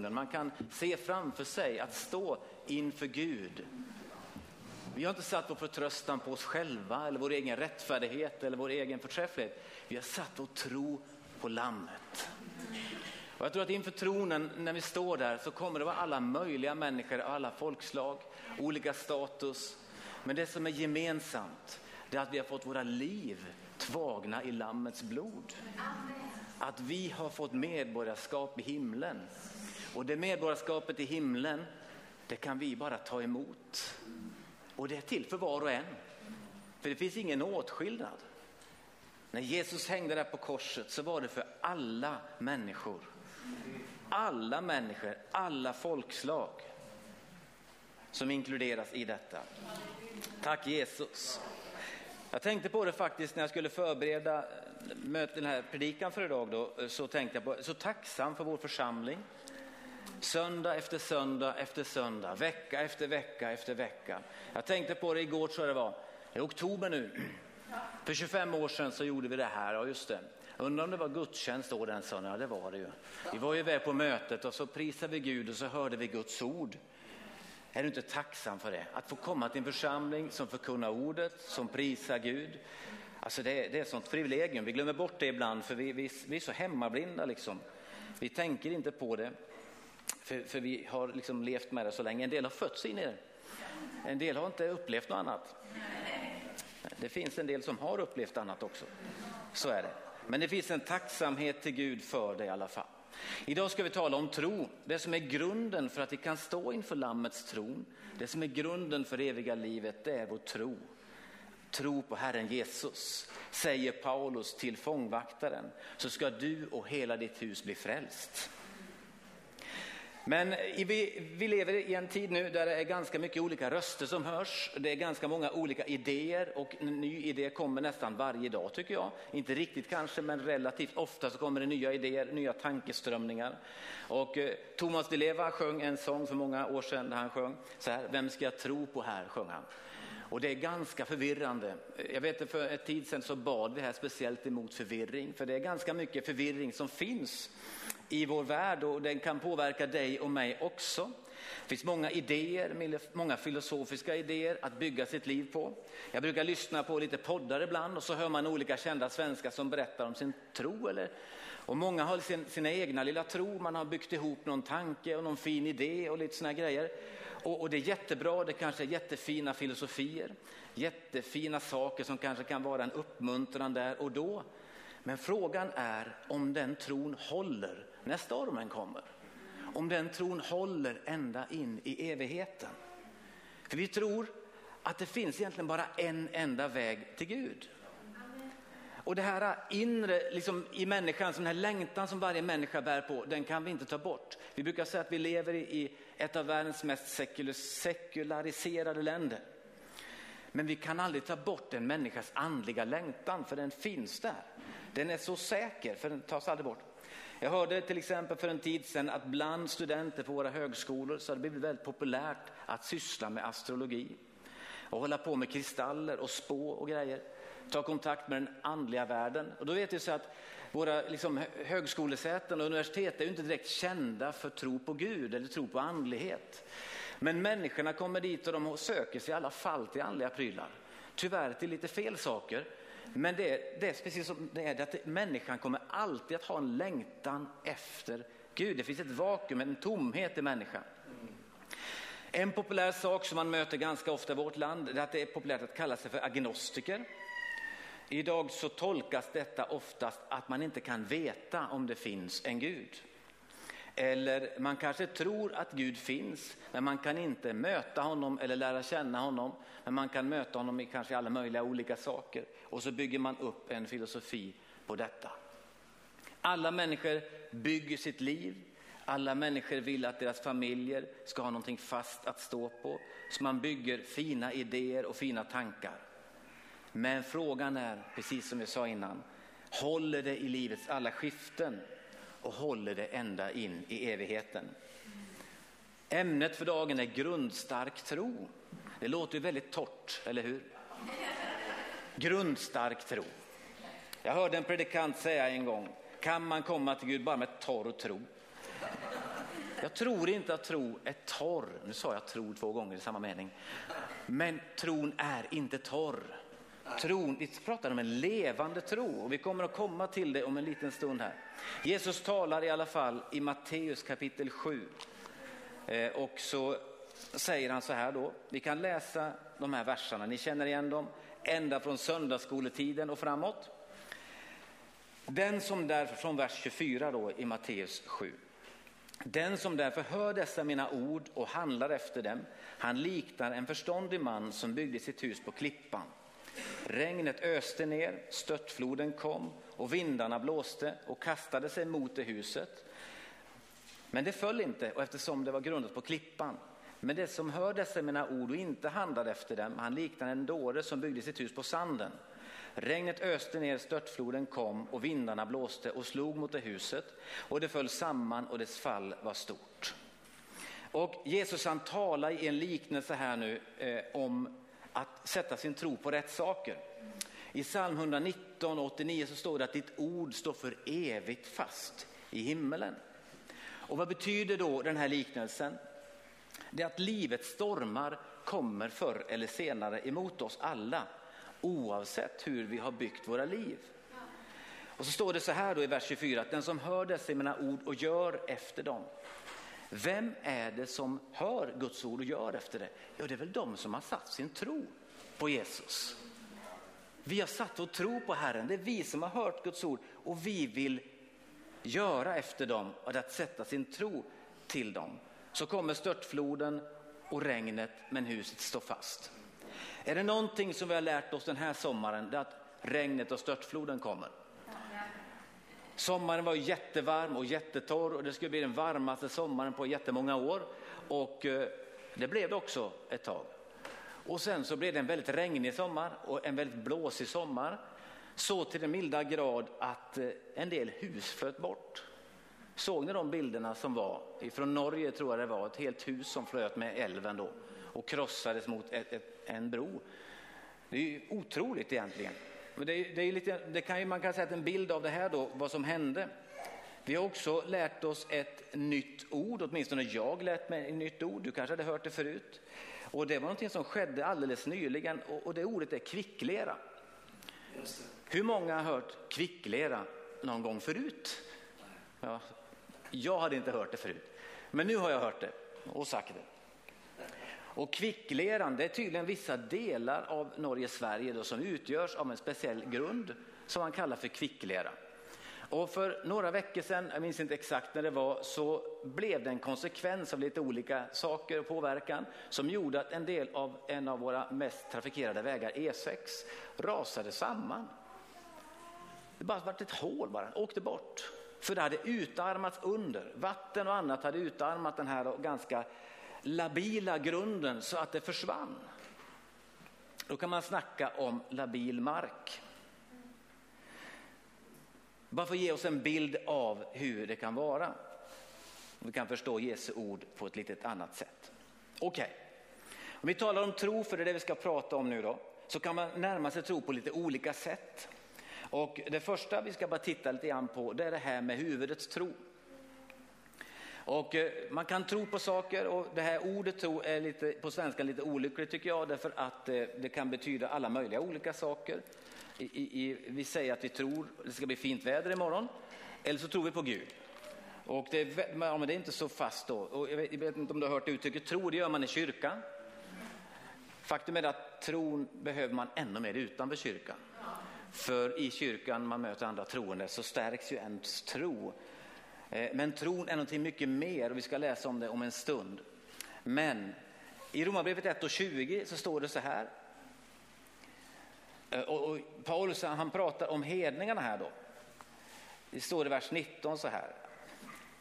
tronen. Man kan se framför sig att stå inför Gud. Vi har inte satt vår förtröstan på oss själva eller vår egen rättfärdighet eller vår egen förträfflighet. Vi har satt vår tro på lammet. Och jag tror att inför tronen, när vi står där, så kommer det vara alla möjliga människor, alla folkslag, olika status. Men det som är gemensamt, det är att vi har fått våra liv tvagna i Lammets blod. Att vi har fått medborgarskap i himlen. Och det medborgarskapet i himlen, det kan vi bara ta emot. Och det är till för var och en. För det finns ingen åtskillnad. När Jesus hängde där på korset så var det för alla människor. Alla människor, alla folkslag som inkluderas i detta. Tack Jesus. Jag tänkte på det faktiskt när jag skulle förbereda eh, den här predikan för idag då, eh, så tänkte jag på, så tacksam för vår församling. Söndag efter söndag efter söndag, vecka efter vecka efter vecka. Jag tänkte på det igår tror jag det var, i oktober nu. För 25 år sedan så gjorde vi det här, ja just det. Undrar om det var gudstjänst då den söndagen, ja det var det ju. Vi var ju iväg på mötet och så prisade vi Gud och så hörde vi Guds ord. Är du inte tacksam för det? Att få komma till en församling som förkunnar ordet, som prisar Gud. Alltså det, det är ett sånt privilegium, vi glömmer bort det ibland för vi, vi, vi är så hemmablinda liksom. Vi tänker inte på det, för, för vi har liksom levt med det så länge. En del har fötts in i det, en del har inte upplevt något annat. Det finns en del som har upplevt annat också, så är det. Men det finns en tacksamhet till Gud för det i alla fall. Idag ska vi tala om tro, det som är grunden för att vi kan stå inför Lammets tron. Det som är grunden för det eviga livet, det är vår tro. Tro på Herren Jesus, säger Paulus till fångvaktaren, så ska du och hela ditt hus bli frälst. Men vi, vi lever i en tid nu där det är ganska mycket olika röster som hörs. Det är ganska många olika idéer och en ny idé kommer nästan varje dag tycker jag. Inte riktigt kanske, men relativt ofta så kommer det nya idéer, nya tankeströmningar. Och eh, Thomas Di Leva sjöng en sång för många år sedan där han sjöng så här, Vem ska jag tro på här, sjöng han. Och det är ganska förvirrande. Jag vet att för ett tid sedan så bad vi här speciellt emot förvirring, för det är ganska mycket förvirring som finns i vår värld och den kan påverka dig och mig också. Det finns många idéer, många filosofiska idéer att bygga sitt liv på. Jag brukar lyssna på lite poddar ibland och så hör man olika kända svenskar som berättar om sin tro. Eller, och många har sin, sina egna lilla tro, man har byggt ihop någon tanke och någon fin idé och lite sådana grejer. Och, och det är jättebra, det kanske är jättefina filosofier, jättefina saker som kanske kan vara en uppmuntran där och då. Men frågan är om den tron håller när stormen kommer. Om den tron håller ända in i evigheten. För vi tror att det finns egentligen bara en enda väg till Gud. Och det här inre liksom, i människan, den här längtan som varje människa bär på, den kan vi inte ta bort. Vi brukar säga att vi lever i ett av världens mest sekulariserade länder. Men vi kan aldrig ta bort en människas andliga längtan, för den finns där. Den är så säker, för den tas aldrig bort. Jag hörde till exempel för en tid sedan att bland studenter på våra högskolor så har det blivit väldigt populärt att syssla med astrologi och hålla på med kristaller och spå och grejer. Ta kontakt med den andliga världen. Och då vet vi så att våra liksom, högskolesäten och universitet är ju inte direkt kända för tro på Gud eller tro på andlighet. Men människorna kommer dit och de söker sig i alla fall till andliga prylar. Tyvärr till lite fel saker. Men det, det är precis som det är, att människan kommer alltid att ha en längtan efter Gud. Det finns ett vakuum, en tomhet i människan. En populär sak som man möter ganska ofta i vårt land är att det är populärt att kalla sig för agnostiker. Idag så tolkas detta oftast att man inte kan veta om det finns en Gud. Eller man kanske tror att Gud finns, men man kan inte möta honom eller lära känna honom. Men man kan möta honom i kanske alla möjliga olika saker. Och så bygger man upp en filosofi på detta. Alla människor bygger sitt liv. Alla människor vill att deras familjer ska ha någonting fast att stå på. Så man bygger fina idéer och fina tankar. Men frågan är, precis som vi sa innan, håller det i livets alla skiften? och håller det ända in i evigheten. Ämnet för dagen är grundstark tro. Det låter ju väldigt torrt, eller hur? Grundstark tro. Jag hörde en predikant säga en gång, kan man komma till Gud bara med torr tro? Jag tror inte att tro är torr. Nu sa jag tro två gånger i samma mening. Men tron är inte torr. Tron, vi pratar om en levande tro och vi kommer att komma till det om en liten stund här. Jesus talar i alla fall i Matteus kapitel 7. Eh, och så säger han så här då, vi kan läsa de här verserna, ni känner igen dem, ända från söndagsskoletiden och framåt. Den som därför, från vers 24 då i Matteus 7. Den som därför hör dessa mina ord och handlar efter dem, han liknar en förståndig man som byggde sitt hus på klippan. Regnet öste ner, störtfloden kom och vindarna blåste och kastade sig mot det huset. Men det föll inte och eftersom det var grundat på klippan. Men det som hör dessa mina ord och inte handlade efter dem, han liknar en dåre som byggde sitt hus på sanden. Regnet öste ner, störtfloden kom och vindarna blåste och slog mot det huset och det föll samman och dess fall var stort. Och Jesus han talar i en liknelse här nu eh, om att sätta sin tro på rätt saker. I psalm 119 89 så står det att ditt ord står för evigt fast i himmelen. Och vad betyder då den här liknelsen? Det är att livets stormar kommer förr eller senare emot oss alla oavsett hur vi har byggt våra liv. Och så står det så här då i vers 24 att den som hör dessa mina ord och gör efter dem. Vem är det som hör Guds ord och gör efter det? Ja, det är väl de som har satt sin tro på Jesus. Vi har satt vår tro på Herren, det är vi som har hört Guds ord och vi vill göra efter dem och att sätta sin tro till dem. Så kommer störtfloden och regnet men huset står fast. Är det någonting som vi har lärt oss den här sommaren, det är att regnet och störtfloden kommer. Sommaren var jättevarm och jättetorr och det skulle bli den varmaste sommaren på jättemånga år. Och eh, det blev det också ett tag. Och sen så blev det en väldigt regnig sommar och en väldigt blåsig sommar. Så till den milda grad att eh, en del hus flöt bort. Såg ni de bilderna som var? Från Norge tror jag det var, ett helt hus som flöt med älven då och krossades mot ett, ett, en bro. Det är ju otroligt egentligen. Men det, det, är lite, det kan ju, man kan säga att en bild av det här då, vad som hände. Vi har också lärt oss ett nytt ord, åtminstone jag lärt mig ett nytt ord, du kanske hade hört det förut. Och det var någonting som skedde alldeles nyligen och, och det ordet är kvicklera. Hur många har hört kvicklera någon gång förut? Ja, jag hade inte hört det förut, men nu har jag hört det och sagt det. Och kvickleran, det är tydligen vissa delar av Norge-Sverige då, som utgörs av en speciell grund som man kallar för kvicklera. Och för några veckor sedan, jag minns inte exakt när det var, så blev det en konsekvens av lite olika saker och påverkan som gjorde att en del av en av våra mest trafikerade vägar, E6, rasade samman. Det bara varit ett hål bara, åkte bort. För det hade utarmats under. Vatten och annat hade utarmat den här ganska labila grunden så att det försvann. Då kan man snacka om labil mark. Bara för att ge oss en bild av hur det kan vara. Vi kan förstå Jesu ord på ett lite annat sätt. Okej, okay. om vi talar om tro, för det är det vi ska prata om nu då, så kan man närma sig tro på lite olika sätt. Och det första vi ska bara titta lite grann på, det är det här med huvudets tro. Och eh, man kan tro på saker och det här ordet tro är lite, på svenska lite olyckligt tycker jag därför att eh, det kan betyda alla möjliga olika saker. I, i, vi säger att vi tror det ska bli fint väder imorgon eller så tror vi på Gud. Och det, ja, men det är inte så fast då. Och jag, vet, jag vet inte om du har hört uttrycket tro, det gör man i kyrkan. Faktum är att tron behöver man ännu mer utanför kyrkan. För i kyrkan man möter andra troende så stärks ju ens tro Eh, men tron är någonting mycket mer och vi ska läsa om det om en stund. Men i Romarbrevet 1 och 20 så står det så här. Eh, och, och Paulus han pratar om hedningarna här då. Det står i vers 19 så här.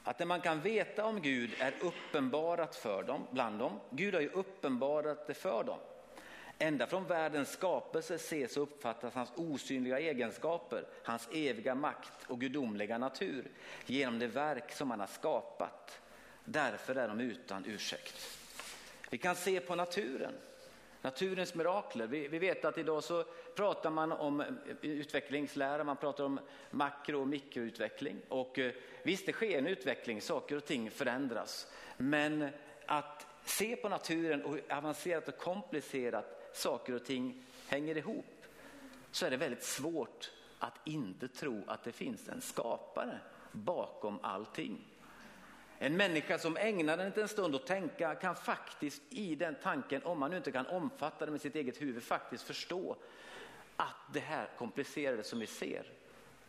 Att det man kan veta om Gud är uppenbarat för dem, bland dem. Gud har ju uppenbarat det för dem. Ända från världens skapelse ses och uppfattas hans osynliga egenskaper, hans eviga makt och gudomliga natur genom det verk som han har skapat. Därför är de utan ursäkt. Vi kan se på naturen. naturens mirakler. Vi, vi, vet att idag så pratar man om eh, utvecklingslära, man pratar om makro och mikroutveckling. Och eh, visst, det sker en utveckling, saker och ting förändras. Men att se på naturen och hur avancerat och komplicerat saker och ting hänger ihop så är det väldigt svårt att inte tro att det finns en skapare bakom allting. En människa som ägnar en liten stund att tänka kan faktiskt i den tanken, om man nu inte kan omfatta det med sitt eget huvud, faktiskt förstå att det här komplicerade som vi ser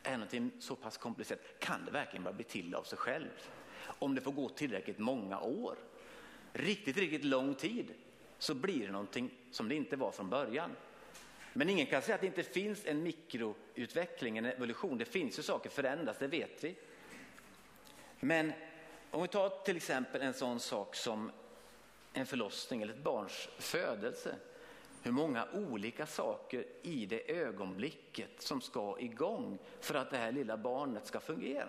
är någonting så pass komplicerat. Kan det verkligen bara bli till av sig själv? Om det får gå tillräckligt många år, riktigt, riktigt lång tid, så blir det någonting som det inte var från början. Men ingen kan säga att det inte finns en mikroutveckling, en evolution. Det finns ju saker förändras, det vet vi. Men om vi tar till exempel en sån sak som en förlossning eller ett barns födelse. Hur många olika saker i det ögonblicket som ska igång för att det här lilla barnet ska fungera.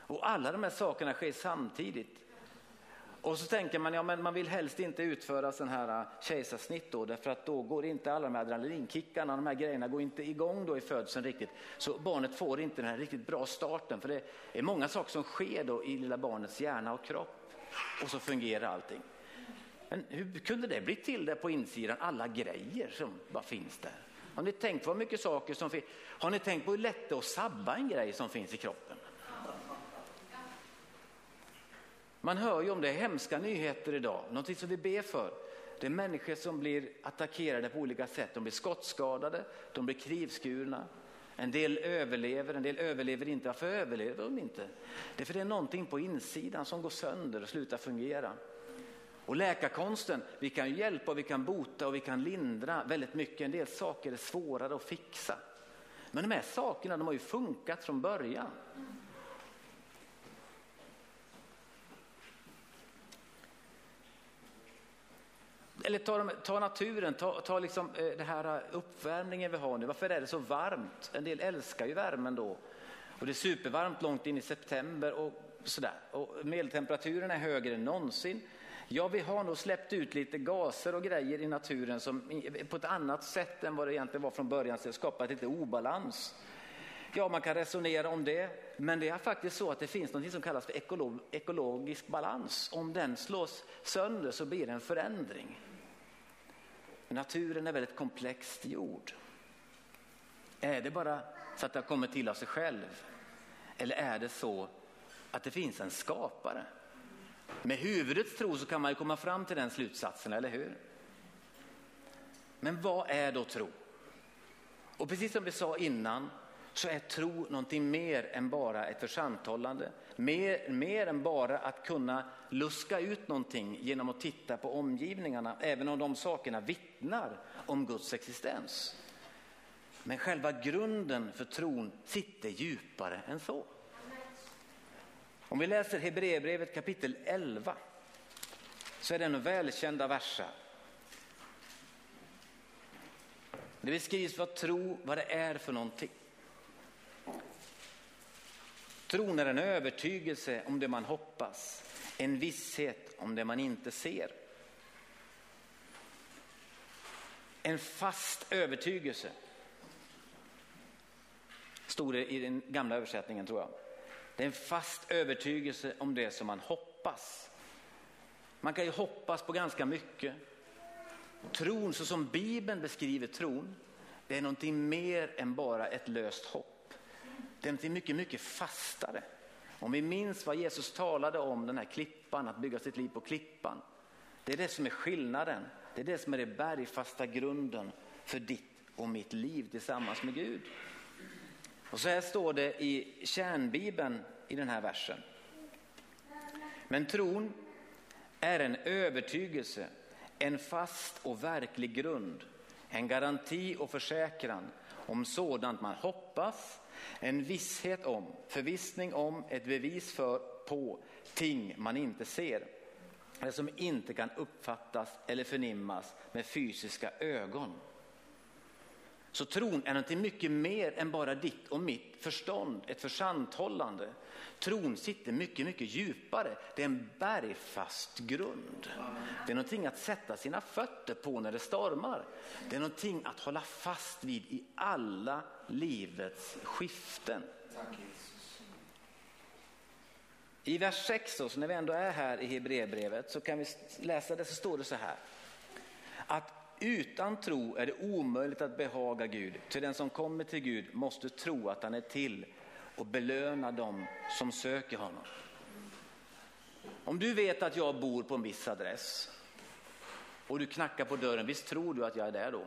Och alla de här sakerna sker samtidigt. Och så tänker man, ja men man vill helst inte utföra sån här äh, kejsarsnitt då, därför att då går inte alla de här adrenalinkickarna, de här grejerna går inte igång då i födseln riktigt. Så barnet får inte den här riktigt bra starten, för det är många saker som sker då i lilla barnets hjärna och kropp. Och så fungerar allting. Men hur kunde det bli till där på insidan, alla grejer som bara finns där? Har ni tänkt på hur mycket saker som finns? Har ni tänkt på hur lätt det är att sabba en grej som finns i kroppen? Man hör ju om det, hemska nyheter idag, någonting som vi ber för. Det är människor som blir attackerade på olika sätt. De blir skottskadade, de blir knivskurna. En del överlever, en del överlever inte. Varför överlever de inte? Det är för det är någonting på insidan som går sönder och slutar fungera. Och läkarkonsten, vi kan hjälpa, vi kan bota och vi kan lindra väldigt mycket. En del saker är svårare att fixa. Men de här sakerna de har ju funkat från början. Eller ta, ta naturen, ta, ta liksom, eh, det här eh, uppvärmningen vi har nu. Varför är det så varmt? En del älskar ju värmen då. Och det är supervarmt långt in i september och sådär. Och medeltemperaturen är högre än någonsin. Ja, vi har nog släppt ut lite gaser och grejer i naturen som på ett annat sätt än vad det egentligen var från början, så det skapat lite obalans. Ja, man kan resonera om det, men det är faktiskt så att det finns något som kallas för ekolog, ekologisk balans. Om den slås sönder så blir det en förändring. Naturen är väldigt komplext jord. Är det bara så att det har kommit till av sig själv? Eller är det så att det finns en skapare? Med huvudets tro så kan man ju komma fram till den slutsatsen, eller hur? Men vad är då tro? Och precis som vi sa innan så är tro någonting mer än bara ett församtalande. Mer, mer än bara att kunna luska ut någonting genom att titta på omgivningarna, även om de sakerna vittnar om Guds existens. Men själva grunden för tron sitter djupare än så. Om vi läser Hebreerbrevet kapitel 11 så är det en välkända versa. Det beskrivs vad tro, vad det är för någonting. Tron är en övertygelse om det man hoppas, en visshet om det man inte ser. En fast övertygelse. Stod det i den gamla översättningen tror jag. Det är en fast övertygelse om det som man hoppas. Man kan ju hoppas på ganska mycket. Tron, så som Bibeln beskriver tron, det är någonting mer än bara ett löst hopp. Den är mycket, mycket fastare. Om vi minns vad Jesus talade om, den här klippan, att bygga sitt liv på klippan. Det är det som är skillnaden. Det är det som är den bergfasta grunden för ditt och mitt liv tillsammans med Gud. Och så här står det i kärnbibeln i den här versen. Men tron är en övertygelse, en fast och verklig grund, en garanti och försäkran om sådant man hoppas en visshet om, förvissning om, ett bevis för, på ting man inte ser. Eller som inte kan uppfattas eller förnimmas med fysiska ögon. Så tron är någonting mycket mer än bara ditt och mitt förstånd, ett försanthållande. Tron sitter mycket, mycket djupare. Det är en bergfast grund. Det är någonting att sätta sina fötter på när det stormar. Det är någonting att hålla fast vid i alla livets skiften. I vers 6, så när vi ändå är här i Hebreerbrevet, så kan vi läsa det så står det så här. Att utan tro är det omöjligt att behaga Gud. Till den som kommer till Gud måste tro att han är till och belöna dem som söker honom. Om du vet att jag bor på en viss adress och du knackar på dörren, visst tror du att jag är där då?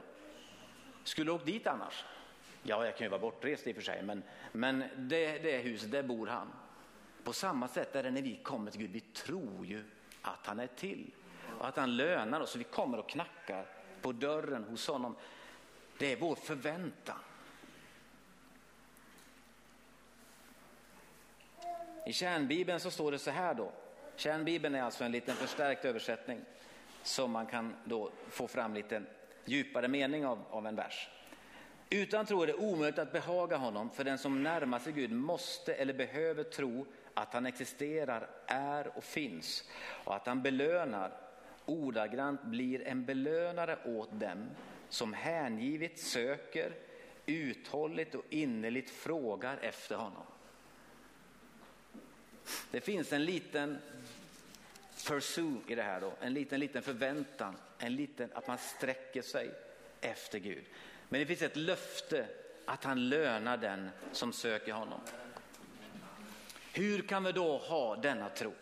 Skulle du åkt dit annars? Ja, jag kan ju vara bortrest i och för sig, men, men det, det huset, där bor han. På samma sätt är det när vi kommer till Gud, vi tror ju att han är till och att han lönar oss. Vi kommer och knackar på dörren hos honom. Det är vår förväntan. I kärnbibeln så står det så här då. Kärnbibeln är alltså en liten förstärkt översättning som man kan då få fram lite djupare mening av, av en vers. Utan tro är det omöjligt att behaga honom, för den som närmar sig Gud måste eller behöver tro att han existerar, är och finns och att han belönar, ordagrant blir en belönare åt dem som hängivet söker, uthålligt och innerligt frågar efter honom. Det finns en liten pursue i det här då, en liten, liten förväntan, en liten att man sträcker sig efter Gud. Men det finns ett löfte att han lönar den som söker honom. Hur kan vi då ha denna tro?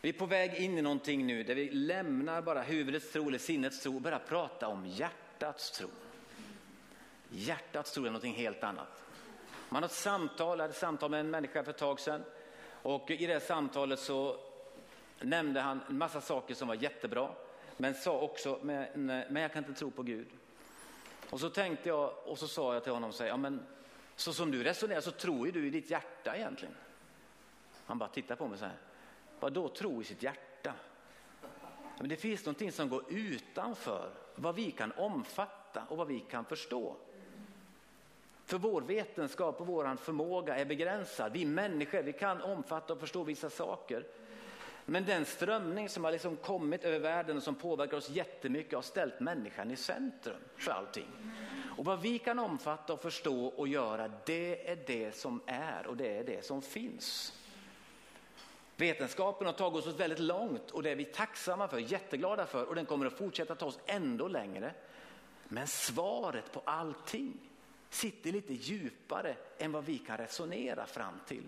Vi är på väg in i någonting nu där vi lämnar bara huvudets tro eller sinnets tro och börjar prata om hjärtats tro. Hjärtats tro är någonting helt annat. Man har ett samtal, jag hade ett samtal med en människa för ett tag sedan och i det samtalet så nämnde han en massa saker som var jättebra men sa också, men, men jag kan inte tro på Gud. Och så tänkte jag och så sa jag till honom, så, ja, men, så som du resonerar så tror ju du i ditt hjärta egentligen. Han bara tittar på mig så här, vad då tro i sitt hjärta? Men det finns någonting som går utanför vad vi kan omfatta och vad vi kan förstå. För vår vetenskap och vår förmåga är begränsad. Vi människor vi kan omfatta och förstå vissa saker. Men den strömning som har liksom kommit över världen och som påverkar oss jättemycket har ställt människan i centrum för allting. Och vad vi kan omfatta och förstå och göra, det är det som är och det är det som finns. Vetenskapen har tagit oss väldigt långt och det är vi tacksamma för, jätteglada för och den kommer att fortsätta ta oss ändå längre. Men svaret på allting sitter lite djupare än vad vi kan resonera fram till.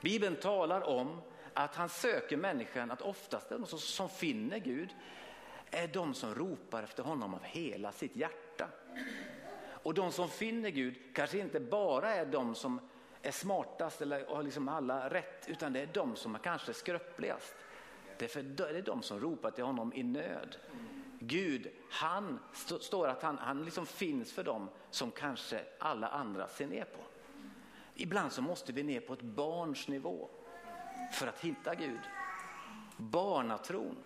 Bibeln talar om att han söker människan, att oftast de som, som finner Gud är de som ropar efter honom av hela sitt hjärta. Och de som finner Gud kanske inte bara är de som är smartast eller har liksom alla rätt, utan det är de som är kanske skröpligast. Därför är det är de som ropar till honom i nöd. Gud, han st står att han, han liksom finns för dem som kanske alla andra ser ner på. Ibland så måste vi ner på ett barns nivå för att hitta Gud. Barnatron.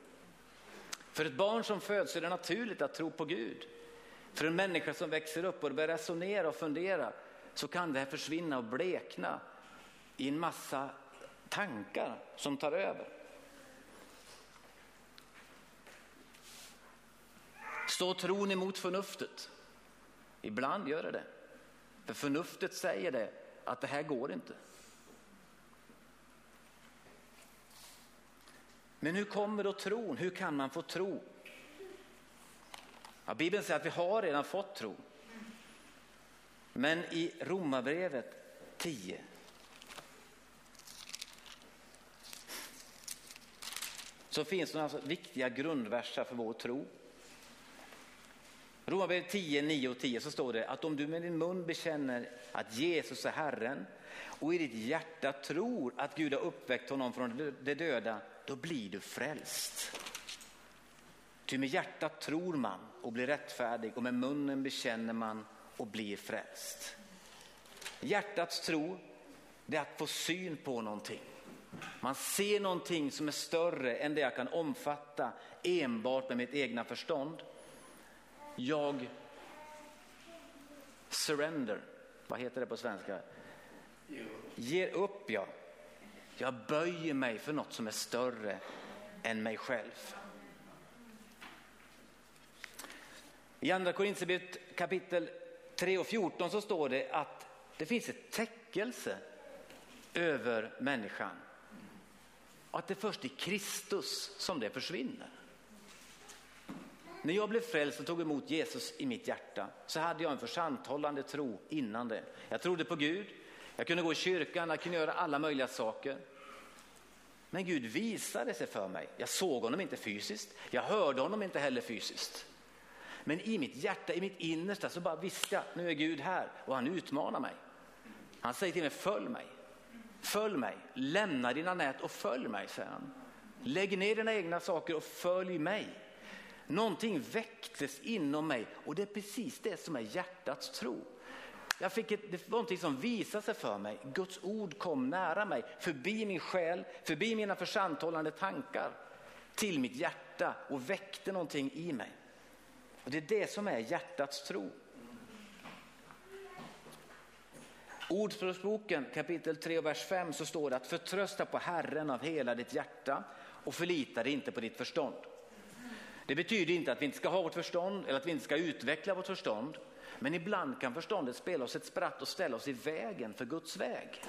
För ett barn som föds är det naturligt att tro på Gud. För en människa som växer upp och börjar resonera och fundera så kan det här försvinna och blekna i en massa tankar som tar över. Står tron emot förnuftet? Ibland gör det det. För förnuftet säger det att det här går inte. Men hur kommer då tron? Hur kan man få tro? Ja, Bibeln säger att vi har redan fått tro. Men i Romarbrevet 10 så finns det några viktiga grundverser för vår tro. Romarbrevet 10, 9 och 10 så står det att om du med din mun bekänner att Jesus är Herren och i ditt hjärta tror att Gud har uppväckt honom från de döda, då blir du frälst. Ty med hjärtat tror man och blir rättfärdig och med munnen bekänner man och blir frälst. Hjärtats tro, det är att få syn på någonting. Man ser någonting som är större än det jag kan omfatta enbart med mitt egna förstånd. Jag surrender, vad heter det på svenska? Ger upp, ja. Jag böjer mig för något som är större än mig själv. I andra Korinthierbrevet kapitel 3 och 14 så står det att det finns ett täckelse över människan. Och att det är först i Kristus som det försvinner. När jag blev frälst och tog emot Jesus i mitt hjärta så hade jag en försanthållande tro innan det. Jag trodde på Gud, jag kunde gå i kyrkan, jag kunde göra alla möjliga saker. Men Gud visade sig för mig. Jag såg honom inte fysiskt, jag hörde honom inte heller fysiskt. Men i mitt hjärta, i mitt innersta så bara visste jag, nu är Gud här och han utmanar mig. Han säger till mig, följ mig. Följ mig, lämna dina nät och följ mig, säger han. Lägg ner dina egna saker och följ mig. Någonting väcktes inom mig och det är precis det som är hjärtats tro. Jag fick ett, det var någonting som visade sig för mig. Guds ord kom nära mig, förbi min själ, förbi mina försanthållande tankar, till mitt hjärta och väckte någonting i mig. Och Det är det som är hjärtats tro. Ordspråksboken kapitel 3 och vers 5 så står det att förtrösta på Herren av hela ditt hjärta och förlita dig inte på ditt förstånd. Det betyder inte att vi inte ska ha vårt förstånd eller att vi inte ska utveckla vårt förstånd. Men ibland kan förståndet spela oss ett spratt och ställa oss i vägen för Guds väg.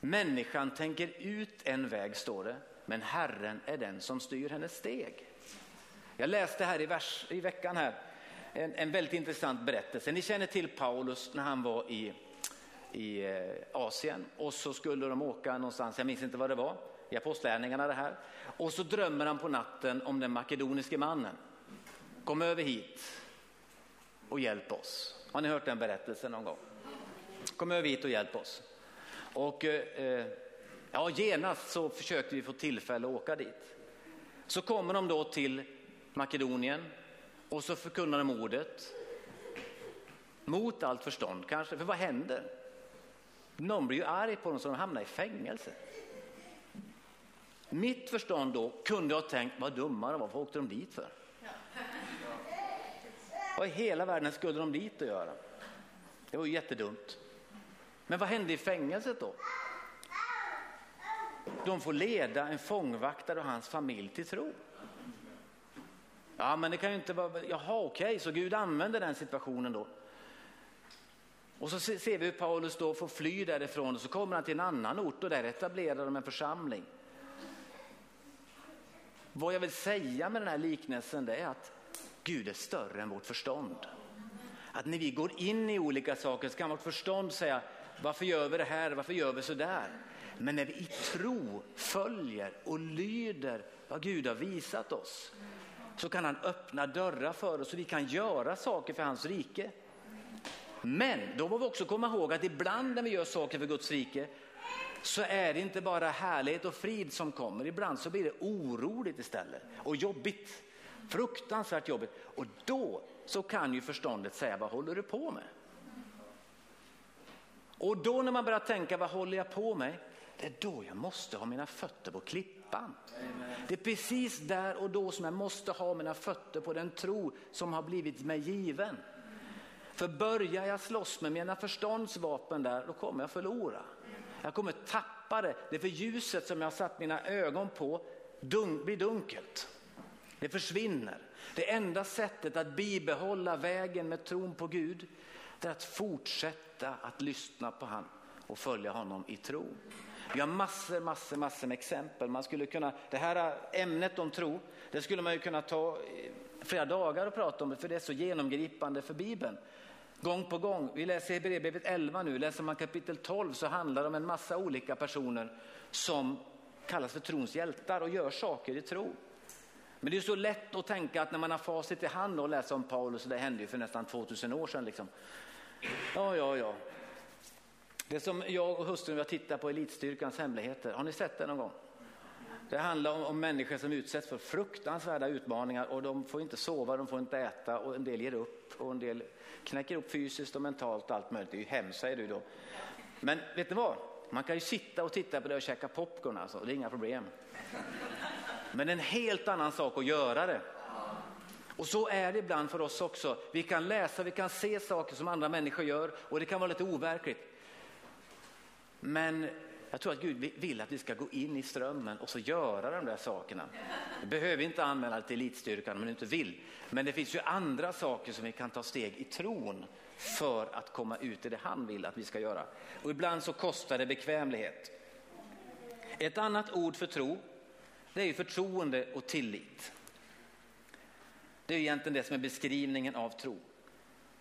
Människan tänker ut en väg står det, men Herren är den som styr hennes steg. Jag läste här i, vers, i veckan här en, en väldigt intressant berättelse. Ni känner till Paulus när han var i, i eh, Asien och så skulle de åka någonstans, jag minns inte vad det var, i apostlärningarna det här. Och så drömmer han på natten om den makedoniske mannen. Kom över hit och hjälp oss. Har ni hört den berättelsen någon gång? Kom över hit och hjälp oss. Och eh, eh ja, genast så försökte vi få tillfälle att åka dit. Så kommer de då till Makedonien och så förkunnar de ordet. Mot allt förstånd kanske, för vad händer? Någon blir ju arg på dem så de hamnar i fängelse. Mitt förstånd då kunde ha tänkt, vad dumma de var, vad åkte de dit för? Vad i hela världen skulle de dit att göra? Det var ju jättedumt. Men vad hände i fängelset då? De får leda en fångvaktare och hans familj till tro. Ja, men det kan ju inte vara, jaha okej, okay. så Gud använder den situationen då. Och så ser vi hur Paulus då får fly därifrån och så kommer han till en annan ort och där etablerar de en församling. Vad jag vill säga med den här liknelsen det är att Gud är större än vårt förstånd. Att när vi går in i olika saker så kan vårt förstånd säga varför gör vi det här, varför gör vi så där? Men när vi i tro följer och lyder vad Gud har visat oss så kan han öppna dörrar för oss så vi kan göra saker för hans rike. Men då får vi också komma ihåg att ibland när vi gör saker för Guds rike så är det inte bara härlighet och frid som kommer. Ibland så blir det oroligt istället och jobbigt. Fruktansvärt jobbigt. Och då så kan ju förståndet säga, vad håller du på med? Och då när man börjar tänka, vad håller jag på med? Det är då jag måste ha mina fötter på klippan. Det är precis där och då som jag måste ha mina fötter på den tro som har blivit mig given. För börjar jag slåss med mina förståndsvapen där, då kommer jag förlora. Jag kommer tappa det. Det är för ljuset som jag har satt mina ögon på dun blir dunkelt. Det försvinner. Det enda sättet att bibehålla vägen med tron på Gud, det är att fortsätta att lyssna på han och följa honom i tro. Vi har massor, massor, massor med exempel. Man skulle kunna, det här ämnet om tro, det skulle man ju kunna ta eh, flera dagar och prata om, för det är så genomgripande för Bibeln. Gång på gång, vi läser Hebreerbrevet 11 nu, läser man kapitel 12 så handlar det om en massa olika personer som kallas för trons hjältar och gör saker i tro. Men det är så lätt att tänka att när man har facit i hand och läser om Paulus, det hände ju för nästan 2000 år sedan. Liksom. Ja, ja, ja. Det som jag och hustrun har tittat på Elitstyrkans hemligheter, har ni sett det någon gång? Det handlar om, om människor som utsätts för fruktansvärda utmaningar och de får inte sova, de får inte äta och en del ger upp och en del knäcker upp fysiskt och mentalt och allt möjligt. Det är ju hemskt säger du då. Men vet ni vad? Man kan ju sitta och titta på det och käka popcorn alltså, det är inga problem. Men en helt annan sak att göra det. Och så är det ibland för oss också. Vi kan läsa, vi kan se saker som andra människor gör och det kan vara lite overkligt. Men jag tror att Gud vill att vi ska gå in i strömmen och så göra de där sakerna. Vi behöver inte anmäla det till elitstyrkan om du inte vill. Men det finns ju andra saker som vi kan ta steg i tron för att komma ut i det han vill att vi ska göra. Och ibland så kostar det bekvämlighet. Ett annat ord för tro, det är ju förtroende och tillit. Det är egentligen det som är beskrivningen av tro.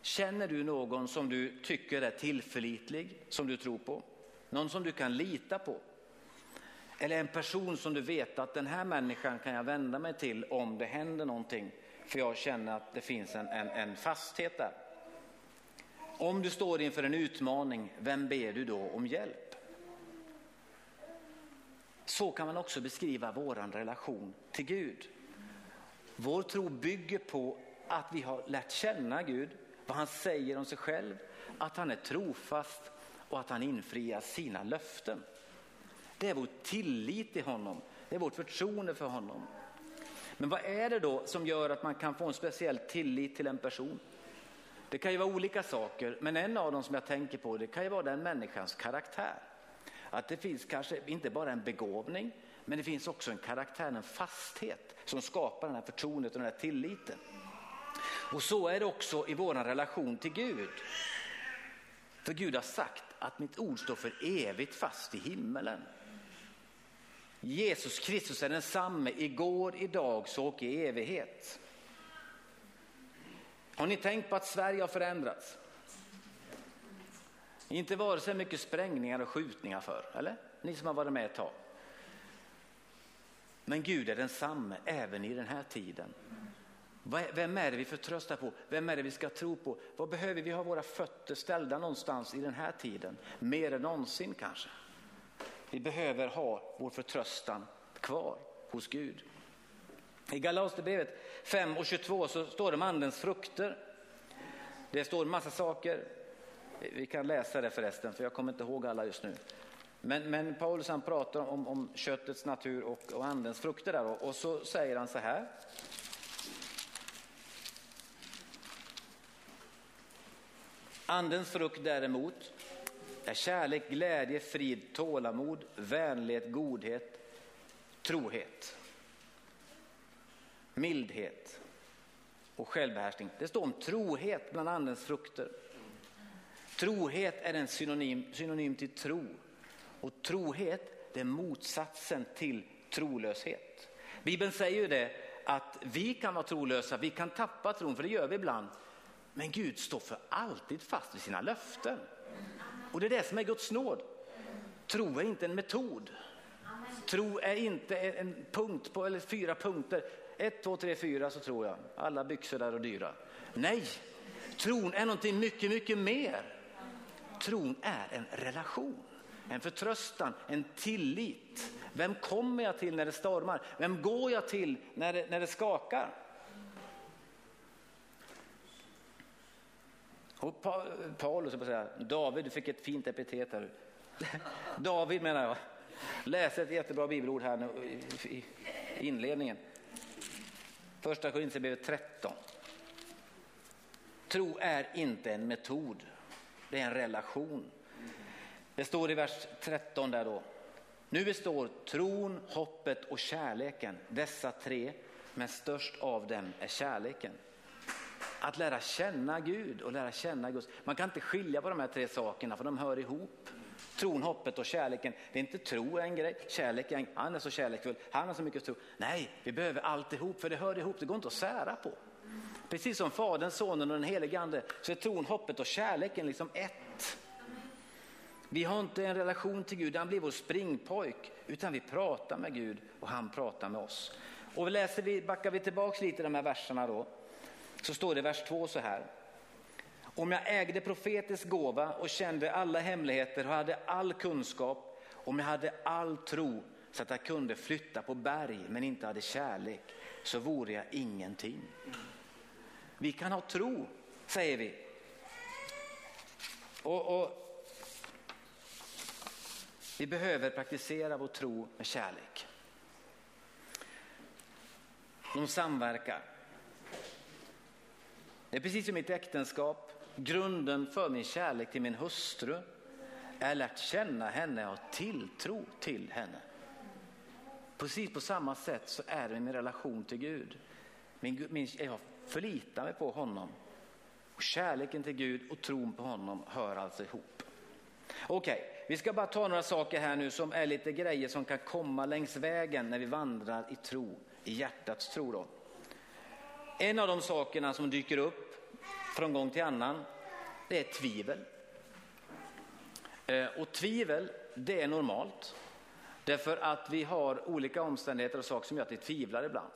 Känner du någon som du tycker är tillförlitlig, som du tror på? Någon som du kan lita på? Eller en person som du vet att den här människan kan jag vända mig till om det händer någonting. För jag känner att det finns en, en, en fasthet där. Om du står inför en utmaning, vem ber du då om hjälp? Så kan man också beskriva vår relation till Gud. Vår tro bygger på att vi har lärt känna Gud, vad han säger om sig själv, att han är trofast och att han infriar sina löften. Det är vår tillit till honom, det är vårt förtroende för honom. Men vad är det då som gör att man kan få en speciell tillit till en person? Det kan ju vara olika saker, men en av dem som jag tänker på det kan ju vara den människans karaktär. Att det finns kanske inte bara en begåvning, men det finns också en karaktär, en fasthet som skapar den här förtroendet och den här tilliten. Och så är det också i vår relation till Gud. För Gud har sagt att mitt ord står för evigt fast i himmelen. Jesus Kristus är densamme igår, idag, så och i evighet. Har ni tänkt på att Sverige har förändrats? Inte vare sig mycket sprängningar och skjutningar för, eller? Ni som har varit med ett tag. Men Gud är densamme även i den här tiden. Vem är det vi förtröstar på? Vem är det vi ska tro på? Vad behöver vi ha våra fötter ställda någonstans i den här tiden? Mer än någonsin kanske. Vi behöver ha vår förtröstan kvar hos Gud. I Galaterbrevet 5 och 22 så står det om andens frukter. Det står en massa saker. Vi kan läsa det förresten, för jag kommer inte ihåg alla just nu. Men, men Paulus han pratar om, om köttets natur och, och andens frukter där och, och så säger han så här. Andens frukt däremot är kärlek, glädje, frid, tålamod, vänlighet, godhet, trohet, mildhet och självbehärskning. Det står om trohet bland andens frukter. Trohet är en synonym, synonym till tro. Och trohet det är motsatsen till trolöshet. Bibeln säger ju det att vi kan vara trolösa, vi kan tappa tron, för det gör vi ibland. Men Gud står för alltid fast vid sina löften. Och det är det som är Guds nåd. Tro är inte en metod. Tro är inte en punkt på, eller fyra punkter. Ett, två, tre, fyra så tror jag. Alla byxor där och dyra. Nej, tron är någonting mycket, mycket mer. Tron är en relation, en förtröstan, en tillit. Vem kommer jag till när det stormar? Vem går jag till när det, när det skakar? Och pa, Paulus, jag säga, David, du fick ett fint epitet här. David menar jag. Läs ett jättebra bibelord här nu i inledningen. Första Korinthierbrevet 13. Tro är inte en metod, det är en relation. Det står i vers 13 där då. Nu består tron, hoppet och kärleken, dessa tre, men störst av dem är kärleken. Att lära känna Gud och lära känna Gud. Man kan inte skilja på de här tre sakerna för de hör ihop. Tron, hoppet och kärleken. Det är inte tro en grej, kärlek är en, han är så kärleksfull, han har så mycket tro. Nej, vi behöver alltihop för det hör ihop, det går inte att sära på. Precis som Fadern, Sonen och den helige Ande så är tron, hoppet och kärleken liksom ett. Vi har inte en relation till Gud, han blir vår springpojk, utan vi pratar med Gud och han pratar med oss. Och läser vi, backar vi tillbaks lite i de här verserna då, så står det i vers 2 så här. Om jag ägde profetisk gåva och kände alla hemligheter och hade all kunskap, om jag hade all tro så att jag kunde flytta på berg men inte hade kärlek, så vore jag ingenting. Vi kan ha tro, säger vi. Och, och Vi behöver praktisera vår tro med kärlek. De samverkar. Det är precis som mitt äktenskap. Grunden för min kärlek till min hustru är lärt känna henne och tilltro till henne. Precis på samma sätt så är det min relation till Gud. Min, min, jag förlitar mig på honom. Och kärleken till Gud och tron på honom hör alltså ihop. Okej, okay, vi ska bara ta några saker här nu som är lite grejer som kan komma längs vägen när vi vandrar i tro, i hjärtats tro. Då. En av de sakerna som dyker upp från gång till annan, det är tvivel. Eh, och tvivel, det är normalt. Därför att vi har olika omständigheter och saker som gör att vi tvivlar ibland.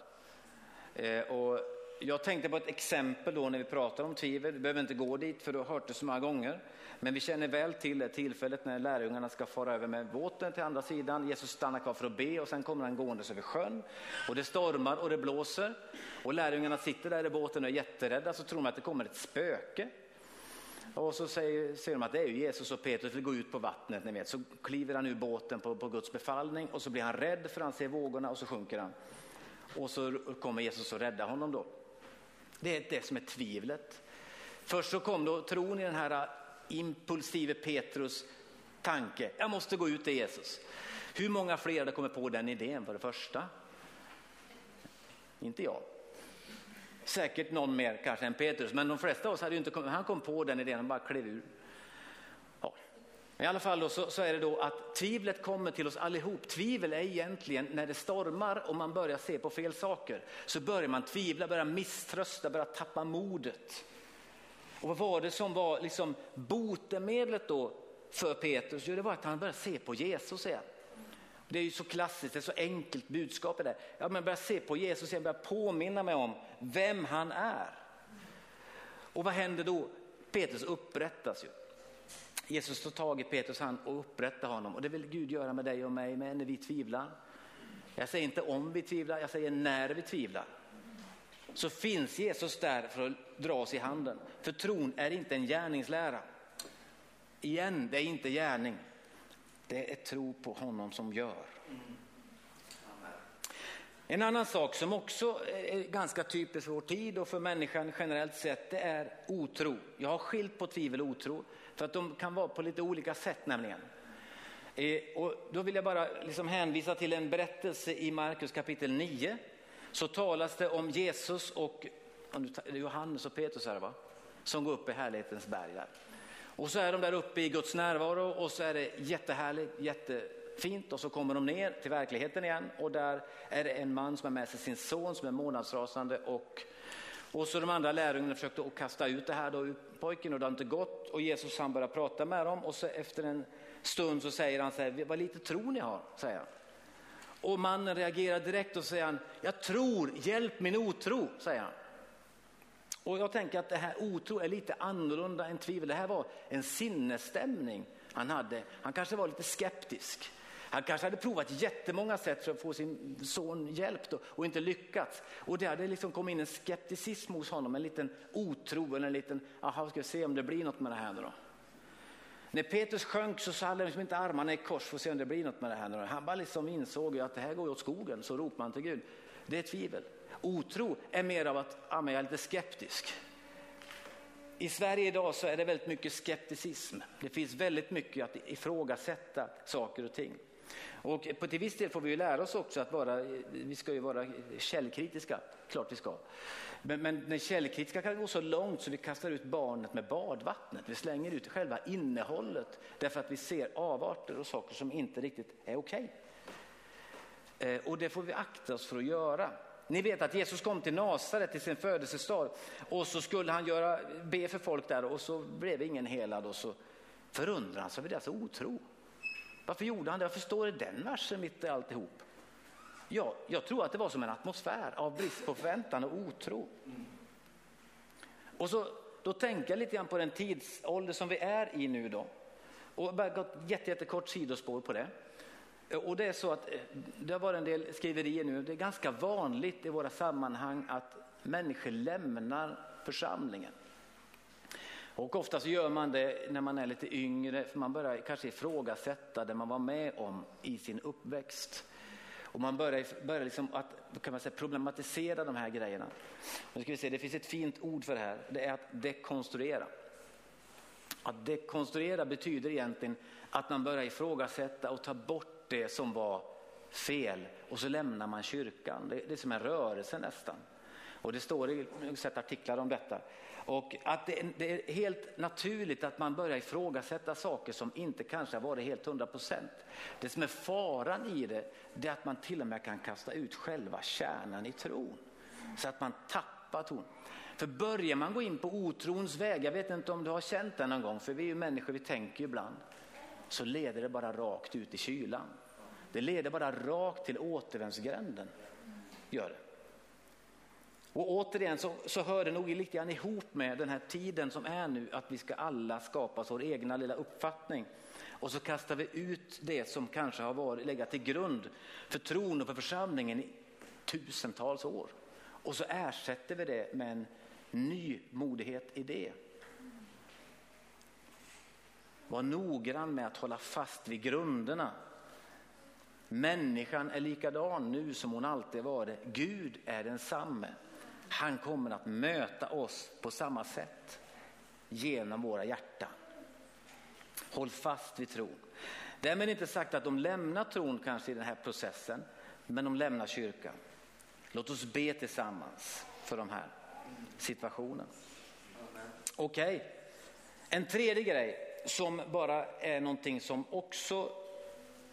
Eh, och jag tänkte på ett exempel då när vi pratar om tvivel. Vi behöver inte gå dit för du har hört det så många gånger. Men vi känner väl till det tillfället när lärjungarna ska fara över med båten till andra sidan. Jesus stannar kvar för att be och sen kommer han gåendes över sjön. Och det stormar och det blåser. Och lärjungarna sitter där i båten och är jätterädda så tror de att det kommer ett spöke. Och så säger, säger de att det är Jesus och Petrus vill gå ut på vattnet. Ni vet. Så kliver han ur båten på, på Guds befallning och så blir han rädd för han ser vågorna och så sjunker han. Och så kommer Jesus och räddar honom då. Det är det som är tvivlet. Först så kom då tron i den här äh, impulsive Petrus tanke. Jag måste gå ut till Jesus. Hur många fler hade kommit på den idén för det första? Inte jag. Säkert någon mer kanske än Petrus, men de flesta av oss hade ju inte kommit, han kom på den idén han bara klev ur. I alla fall då, så, så, är det då att tvivlet kommer till oss allihop. Tvivel är egentligen när det stormar och man börjar se på fel saker. Så börjar man tvivla, börjar misströsta, börjar tappa modet. Och vad var det som var liksom botemedlet då för Petrus? Jo, det var att han började se på Jesus igen. Det är ju så klassiskt, det är så enkelt budskap i det. Ja, men börja se på Jesus, igen, börja påminna mig om vem han är. Och vad händer då? Petrus upprättas ju. Jesus tar tag i Petrus hand och upprättar honom och det vill Gud göra med dig och mig med när vi tvivlar. Jag säger inte om vi tvivlar, jag säger när vi tvivlar. Så finns Jesus där för att dra oss i handen. För tron är inte en gärningslära. Igen, det är inte gärning. Det är tro på honom som gör. En annan sak som också är ganska typisk för vår tid och för människan generellt sett, det är otro. Jag har skilt på tvivel och otro, för att de kan vara på lite olika sätt nämligen. Eh, och då vill jag bara liksom hänvisa till en berättelse i Markus kapitel 9. Så talas det om Jesus och Johannes och Petrus här, va? som går upp i härlighetens berg där. Och så är de där uppe i Guds närvaro och så är det jättehärligt, fint och så kommer de ner till verkligheten igen och där är det en man som har med sig sin son som är månadsrasande och, och så de andra lärjungarna försökte att kasta ut det här då ur pojken och det har inte gått och Jesus han börjar prata med dem och så efter en stund så säger han så här, vad lite tro ni har, säger han. Och mannen reagerar direkt och säger han, jag tror, hjälp min otro, säger han. Och jag tänker att det här otro är lite annorlunda än tvivel. Det här var en sinnesstämning han hade. Han kanske var lite skeptisk. Han kanske hade provat jättemånga sätt för att få sin son hjälpt och inte lyckats. Och det hade liksom kommit in en skepticism hos honom, en liten otro, en liten, aha, ska vi se om det blir något med det här nu då. När Petrus sjönk så hade han liksom inte armarna i kors för att se om det blir något med det här nu. Han bara liksom insåg att det här går åt skogen, så ropade han till Gud. Det är tvivel. Otro är mer av att ja, men jag är lite skeptisk. I Sverige idag så är det väldigt mycket skepticism. Det finns väldigt mycket att ifrågasätta saker och ting. Och på till viss del får vi ju lära oss också att vara, vi ska ju vara källkritiska, klart vi ska. Men, men den källkritiska kan gå så långt så vi kastar ut barnet med badvattnet. Vi slänger ut själva innehållet därför att vi ser avarter och saker som inte riktigt är okej. Okay. Och det får vi akta oss för att göra. Ni vet att Jesus kom till Nasaret till sin födelsestad och så skulle han göra, be för folk där och så blev ingen helad och så förundrar han sig över deras otro. Varför gjorde han det? Varför står det den versen mitt i alltihop? Ja, jag tror att det var som en atmosfär av brist på förväntan och otro. Och så, då tänker jag lite grann på den tidsålder som vi är i nu då. Och bara gått jätte, jättekort sidospår på det. Och det är så att eh, det har varit en del skriverier nu. Det är ganska vanligt i våra sammanhang att människor lämnar församlingen. Och ofta så gör man det när man är lite yngre, för man börjar kanske ifrågasätta det man var med om i sin uppväxt. Och man börjar, börjar liksom att kan man säga, problematisera de här grejerna. Nu ska vi se, det finns ett fint ord för det här, det är att dekonstruera. Att dekonstruera betyder egentligen att man börjar ifrågasätta och ta bort det som var fel och så lämnar man kyrkan. Det, det är som en rörelse nästan. Och det står i sett artiklar om detta. Och att det, det, är helt naturligt att man börjar ifrågasätta saker som inte kanske har varit helt hundra procent. Det som är faran i det, det är att man till och med kan kasta ut själva kärnan i tron. Så att man tappar tron. För börjar man gå in på otrons väg, jag vet inte om du har känt det någon gång, för vi är ju människor, vi tänker ju ibland, så leder det bara rakt ut i kylan. Det leder bara rakt till återvändsgränden. Gör det. Och återigen så, så hör det nog lite grann ihop med den här tiden som är nu, att vi ska alla skapa vår egna lilla uppfattning. Och så kastar vi ut det som kanske har varit, legat till grund för tron och för församlingen i tusentals år. Och så ersätter vi det med en ny modighet i det. Var noggrann med att hålla fast vid grunderna. Människan är likadan nu som hon alltid varit. Gud är densamme. Han kommer att möta oss på samma sätt genom våra hjärtan. Håll fast vid tron. Därmed inte sagt att de lämnar tron kanske i den här processen, men de lämnar kyrkan. Låt oss be tillsammans för de här situationen. Okej, okay. en tredje grej som bara är någonting som också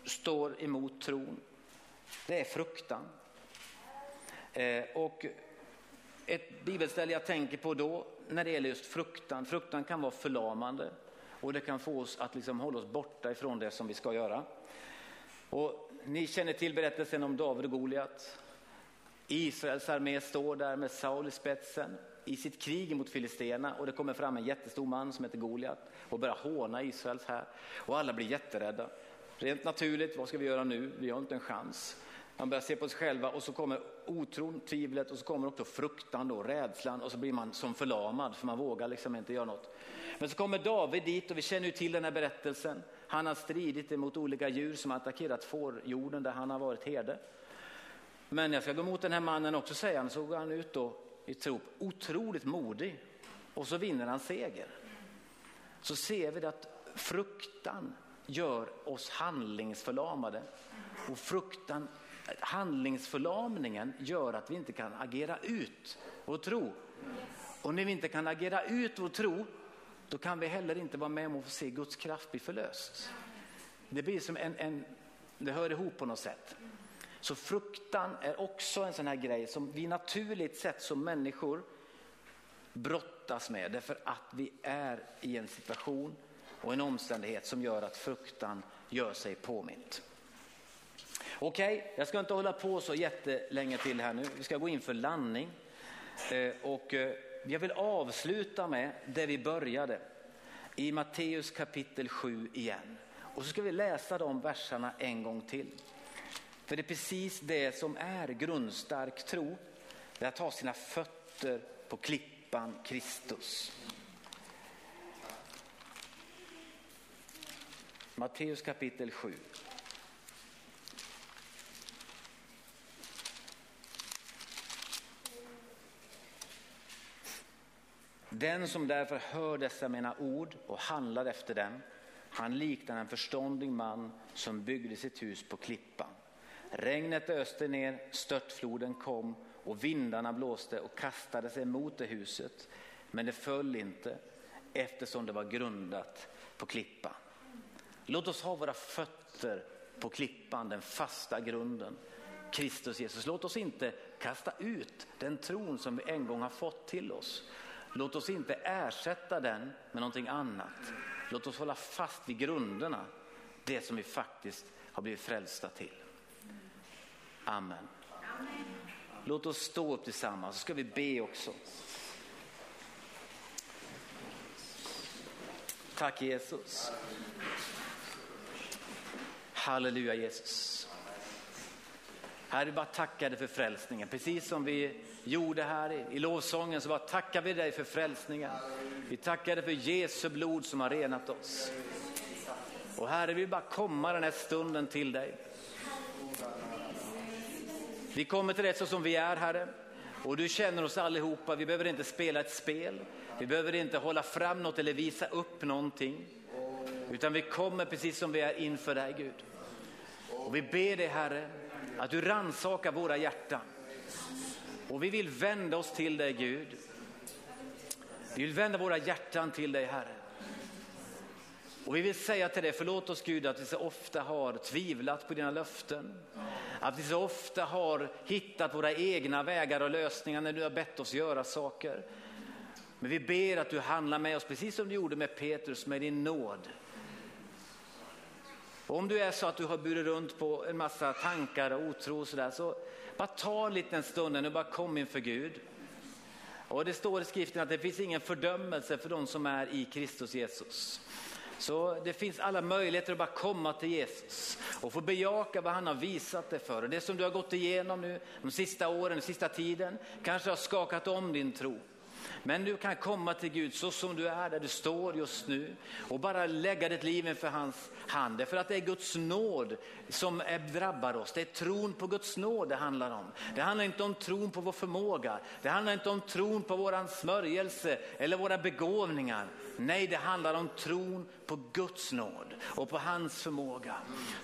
står emot tron. Det är fruktan. Eh, och ett bibelställe jag tänker på då när det gäller just fruktan. Fruktan kan vara förlamande och det kan få oss att liksom hålla oss borta ifrån det som vi ska göra. Och ni känner till berättelsen om David och Goliat. Israels armé står där med Saul i spetsen i sitt krig mot filisterna och det kommer fram en jättestor man som heter Goliat och börjar håna Israels här och alla blir jätterädda. Rent naturligt, vad ska vi göra nu? Vi har inte en chans. Man börjar se på sig själva och så kommer otron, tvivlet och så kommer också fruktan då, rädslan och så blir man som förlamad för man vågar liksom inte göra något. Men så kommer David dit och vi känner ju till den här berättelsen. Han har stridit emot olika djur som har attackerat fårjorden där han har varit herde. Men jag ska gå emot den här mannen också säger han, så går han ut då i tro, otroligt modig och så vinner han seger. Så ser vi att fruktan gör oss handlingsförlamade och fruktan handlingsförlamningen gör att vi inte kan agera ut vår tro. Och när vi inte kan agera ut vår tro, då kan vi heller inte vara med om att få se Guds kraft bli förlöst. Det blir som en, en det hör ihop på något sätt. Så fruktan är också en sån här grej som vi naturligt sett som människor brottas med därför att vi är i en situation och en omständighet som gör att fruktan gör sig påmint. Okej, okay, jag ska inte hålla på så jättelänge till här nu. Vi ska gå in för landning. Eh, och eh, jag vill avsluta med det vi började i Matteus kapitel 7 igen. Och så ska vi läsa de verserna en gång till. För det är precis det som är grundstark tro. Det är att ha sina fötter på klippan Kristus. Matteus kapitel 7. Den som därför hör dessa mina ord och handlar efter dem, han liknar en förståndig man som byggde sitt hus på klippan. Regnet öste ner, störtfloden kom och vindarna blåste och kastade sig mot det huset. Men det föll inte eftersom det var grundat på klippan. Låt oss ha våra fötter på klippan, den fasta grunden. Kristus Jesus. Låt oss inte kasta ut den tron som vi en gång har fått till oss. Låt oss inte ersätta den med någonting annat. Låt oss hålla fast vid grunderna, det som vi faktiskt har blivit frälsta till. Amen. Låt oss stå upp tillsammans, så ska vi be också. Tack Jesus. Halleluja Jesus. Herre, vi bara tackar dig för frälsningen. Precis som vi gjorde här i, i lovsången så bara tackar vi dig för frälsningen. Vi tackar dig för Jesu blod som har renat oss. Och Herre, vi vill bara komma den här stunden till dig. Vi kommer till dig så som vi är, Herre. Och du känner oss allihopa. Vi behöver inte spela ett spel. Vi behöver inte hålla fram något eller visa upp någonting. Utan vi kommer precis som vi är inför dig, Gud. Och vi ber dig, Herre, att du ransakar våra hjärtan. Och vi vill vända oss till dig, Gud. Vi vill vända våra hjärtan till dig, Herre. Och vi vill säga till dig, förlåt oss Gud att vi så ofta har tvivlat på dina löften. Att vi så ofta har hittat våra egna vägar och lösningar när du har bett oss göra saker. Men vi ber att du handlar med oss precis som du gjorde med Petrus med din nåd. Och om du är så att du har burit runt på en massa tankar och otro och sådär så bara ta en liten stund och bara kom inför Gud. Och det står i skriften att det finns ingen fördömelse för de som är i Kristus Jesus. Så det finns alla möjligheter att bara komma till Jesus och få bejaka vad han har visat dig för. Och det som du har gått igenom nu de sista åren, den sista tiden, kanske har skakat om din tro. Men du kan komma till Gud så som du är där du står just nu och bara lägga ditt liv inför hans hand. För att det är Guds nåd som drabbar oss. Det är tron på Guds nåd det handlar om. Det handlar inte om tron på vår förmåga. Det handlar inte om tron på våran smörjelse eller våra begåvningar. Nej, det handlar om tron på Guds nåd och på hans förmåga.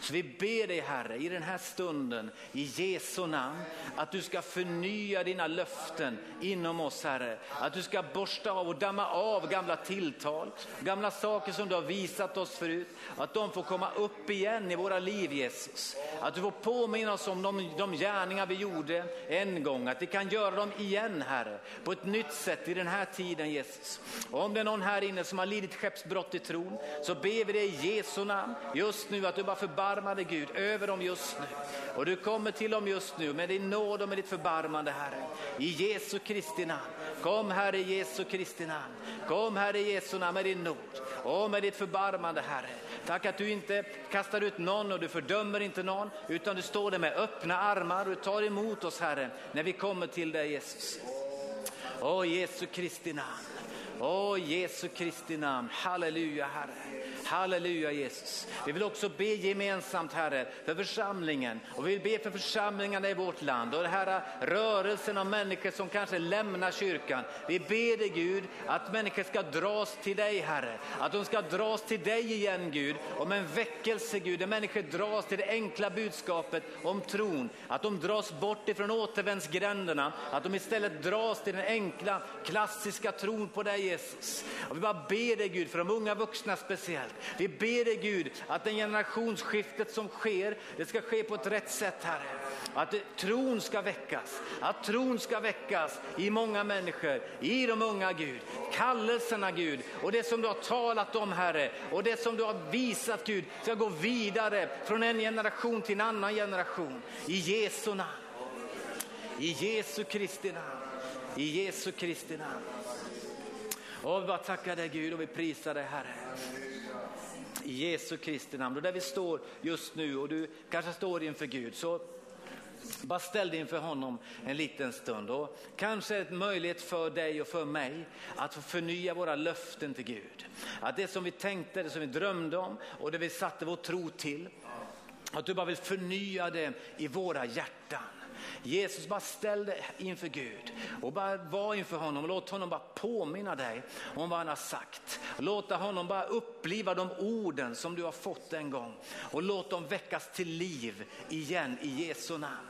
Så vi ber dig Herre i den här stunden i Jesu namn att du ska förnya dina löften inom oss Herre. Att du ska borsta av och damma av gamla tilltal, gamla saker som du har visat oss förut. Att de får komma upp igen i våra liv Jesus. Att du får påminna oss om de, de gärningar vi gjorde en gång. Att vi kan göra dem igen Herre, på ett nytt sätt i den här tiden Jesus. Och om det är någon här inne som har lidit skeppsbrott i tron så ber vi dig i Jesu namn just nu att du bara förbarmar dig Gud över dem just nu. Och du kommer till dem just nu med din nåd och med ditt förbarmande Herre. I Jesu Kristi namn. Kom Herre i Jesu Kristi namn. Kom Herre i Jesu namn med din nåd och med ditt förbarmande Herre. Tack att du inte kastar ut någon och du fördömer inte någon utan du står där med öppna armar och tar emot oss Herre när vi kommer till dig Jesus. Åh Jesu Kristi namn. Åh Jesu Kristi namn. Halleluja Herre. Halleluja Jesus. Vi vill också be gemensamt Herre för församlingen och vi vill be för församlingarna i vårt land och den här rörelsen av människor som kanske lämnar kyrkan. Vi ber dig Gud att människor ska dras till dig Herre. Att de ska dras till dig igen Gud om en väckelse Gud. Där människor dras till det enkla budskapet om tron. Att de dras bort ifrån återvändsgränderna. Att de istället dras till den enkla klassiska tron på dig Jesus. Och vi bara ber dig Gud för de unga vuxna speciellt. Vi ber dig Gud att det generationsskiftet som sker, det ska ske på ett rätt sätt Herre. Att tron ska väckas, att tron ska väckas i många människor, i de unga Gud. Kallelserna Gud och det som du har talat om Herre och det som du har visat Gud ska gå vidare från en generation till en annan generation. I Jesu namn. I Jesu Kristi namn. I Jesu Kristi namn. Och vi bara tackar dig Gud och vi prisar dig Herre. I Jesu Kristi namn. Och där vi står just nu och du kanske står inför Gud så bara ställ dig inför honom en liten stund och kanske är det möjlighet för dig och för mig att få förnya våra löften till Gud. Att det som vi tänkte, det som vi drömde om och det vi satte vår tro till, att du bara vill förnya det i våra hjärtan. Jesus, bara ställ dig inför Gud och bara var inför honom och låt honom bara påminna dig om vad han har sagt. Låta honom bara uppliva de orden som du har fått en gång och låt dem väckas till liv igen i Jesu namn.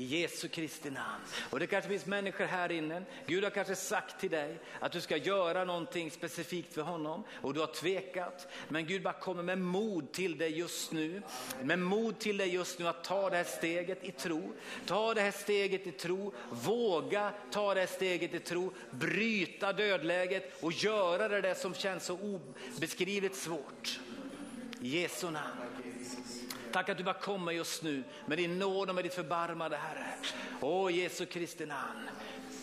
I Jesu Kristi namn. Och det kanske finns människor här inne, Gud har kanske sagt till dig att du ska göra någonting specifikt för honom och du har tvekat. Men Gud bara kommer med mod till dig just nu. Med mod till dig just nu att ta det här steget i tro. Ta det här steget i tro, våga ta det här steget i tro, bryta dödläget och göra det där som känns så obeskrivligt svårt. I Jesu namn. Tack att du bara kommer just nu med din nåd och med ditt förbarmade Herre. Åh Jesu Kristi namn.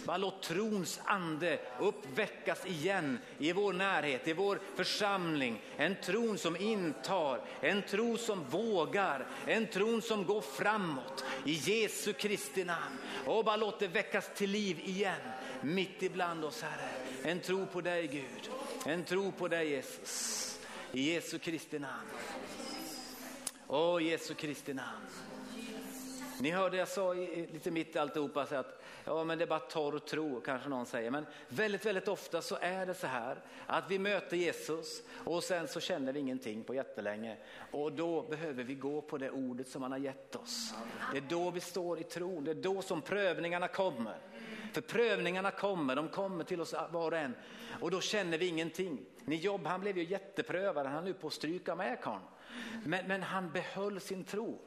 Bara låt trons ande uppväckas igen i vår närhet, i vår församling. En tron som intar, en tro som vågar, en tron som går framåt. I Jesu Kristi namn. Och bara låt det väckas till liv igen, mitt ibland oss Herre. En tro på dig Gud, en tro på dig Jesus. I Jesu Kristi namn. Åh, Jesu Kristi namn. Ni hörde jag sa i, lite mitt i alltihopa så att ja, men det är bara torr tro kanske någon säger. Men väldigt, väldigt ofta så är det så här att vi möter Jesus och sen så känner vi ingenting på jättelänge. Och då behöver vi gå på det ordet som han har gett oss. Det är då vi står i tron, det är då som prövningarna kommer. För prövningarna kommer, de kommer till oss var och en. Och då känner vi ingenting. Ni Jobb, han blev ju jätteprövad, han höll på att stryka med karln. Men, men han behöll sin tro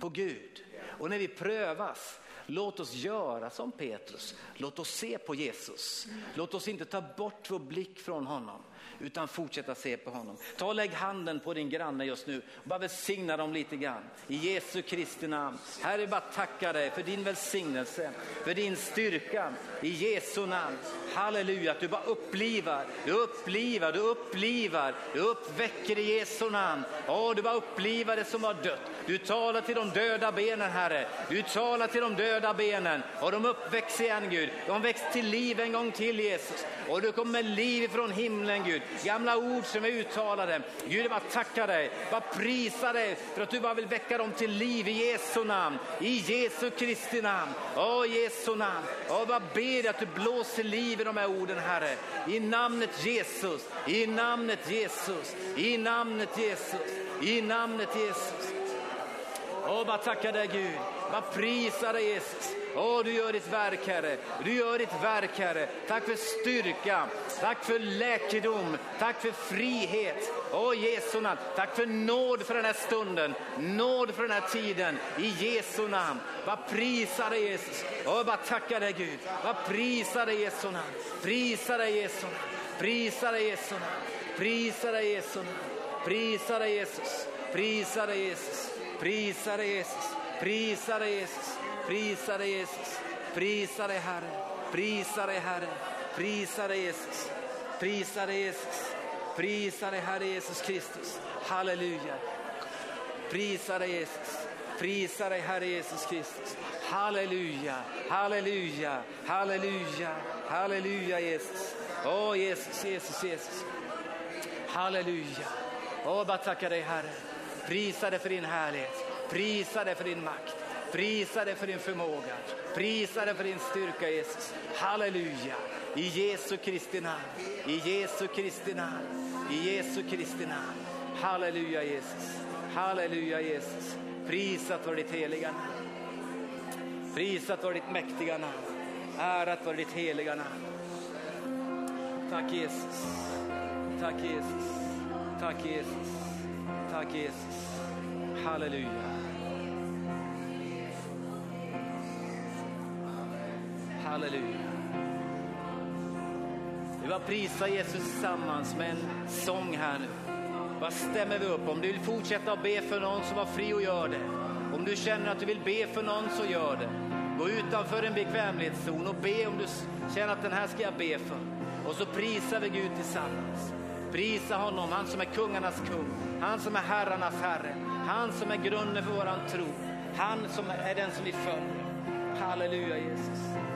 på Gud. Och när vi prövas, låt oss göra som Petrus. Låt oss se på Jesus. Låt oss inte ta bort vår blick från honom utan fortsätta se på honom. Ta och lägg handen på din granne just nu och bara välsigna dem lite grann. I Jesu Kristi namn. Herre, bara tacka dig för din välsignelse, för din styrka. I Jesu namn. Halleluja, att du bara upplivar, du upplivar, du upplivar, du uppväcker i Jesu namn. Åh, du bara upplivar det som har dött. Du talar till de döda benen, Herre. Du talar till de döda benen och de uppväcks igen, Gud. De väcks till liv en gång till, Jesus. Och du kommer med liv från himlen, Gud. Gamla ord som är uttalade. Gud, jag bara tackar dig, bara prisa dig för att du bara vill väcka dem till liv i Jesu namn. I Jesu Kristi namn. Åh, Jesu namn. Åh, bara ber dig att du blåser liv i de här orden, Herre. I namnet Jesus, i namnet Jesus, i namnet Jesus, i namnet Jesus. Åh, bara tacka dig Gud, bara prisa dig Jesus. Åh, du gör ditt verk Herre, du gör ditt verk Herre. Tack för styrka, tack för läkedom, tack för frihet. Åh Jesu namn, tack för nåd för den här stunden, nåd för den här tiden. I Jesu namn, Vad prisa dig Jesus. Åh, bara tacka dig Gud, Vad prisa dig Jesu namn, prisa dig Jesu namn, prisa dig Jesu namn, prisa dig Jesu namn, prisa dig Jesus, prisa dig Jesus. Prisa dig Jesus, prisa dig Jesus, prisa dig Jesus, prisa dig Herre, prisa dig Herre, prisa dig Jesus, prisa dig Jesus, prisa dig Herre Jesus Kristus, halleluja. Prisa dig Jesus, prisa dig Herre Jesus Kristus, halleluja, halleluja, halleluja, halleluja Jesus. Åh Jesus, Jesus, Jesus, halleluja. Åh, bara tacka dig Herre. Prisa dig för din härlighet, prisa dig för din makt, prisa dig för din förmåga, prisa dig för din styrka Jesus. Halleluja, i Jesu Kristi namn, i Jesu Kristi namn, i Jesu Kristi namn. Halleluja Jesus, halleluja Jesus. Prisat var ditt heliga namn. Prisat var ditt mäktiga namn. Ärat var ditt heliga namn. Tack Jesus, tack Jesus, tack Jesus. Tack Jesus. Halleluja. Halleluja. Vi bara prisar Jesus tillsammans med en sång här nu. Vad stämmer vi upp? Om du vill fortsätta att be för någon så var fri och gör det. Om du känner att du vill be för någon så gör det. Gå utanför en bekvämlighetszon och be om du känner att den här ska jag be för. Och så prisar vi Gud tillsammans. Prisa honom, han som är kungarnas kung, han som är herrarnas herre, han som är grunden för våran tro, han som är den som vi följer. Halleluja Jesus.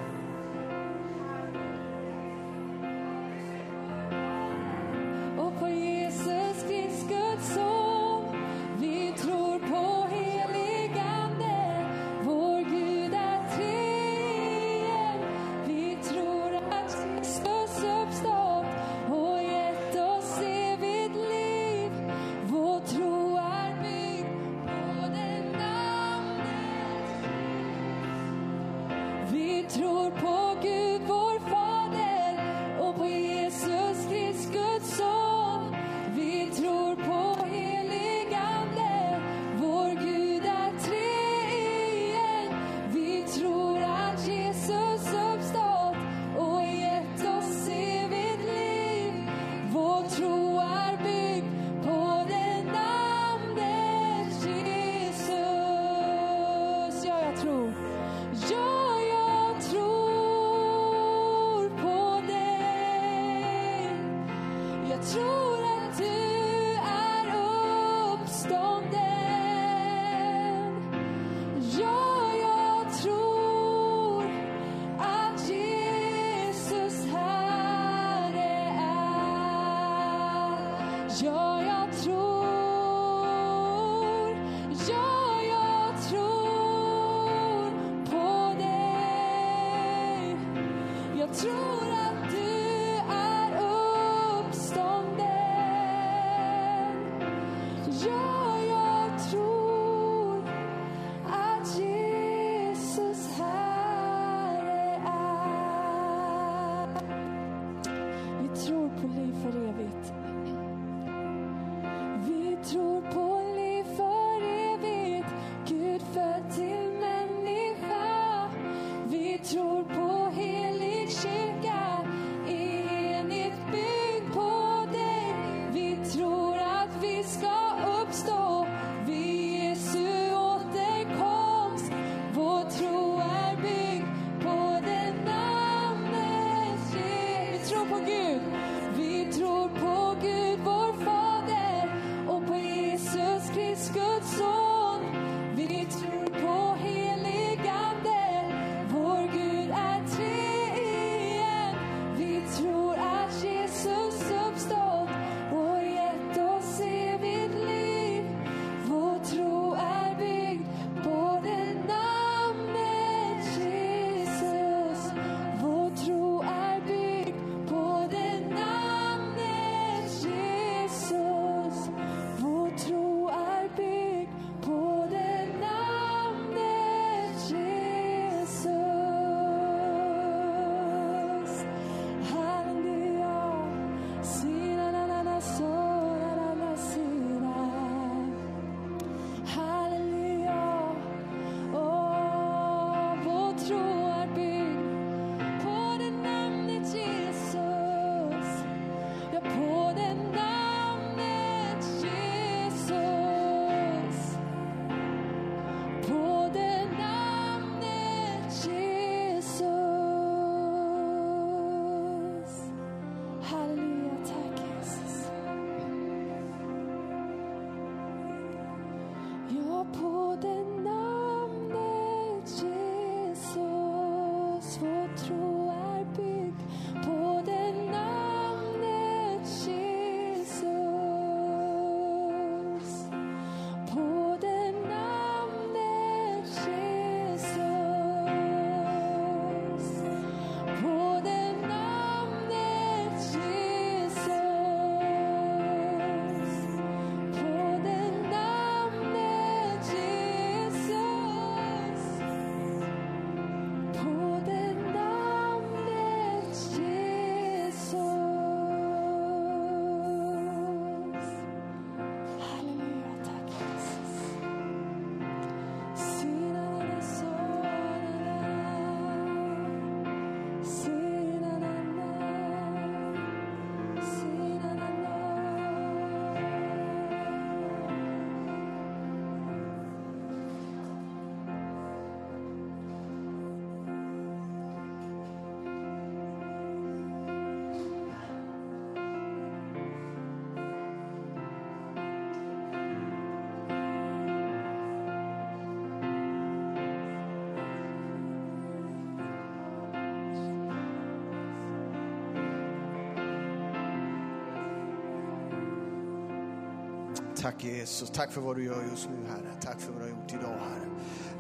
Tack Jesus, tack för vad du gör just nu Herre. Tack för vad du har gjort idag Herre.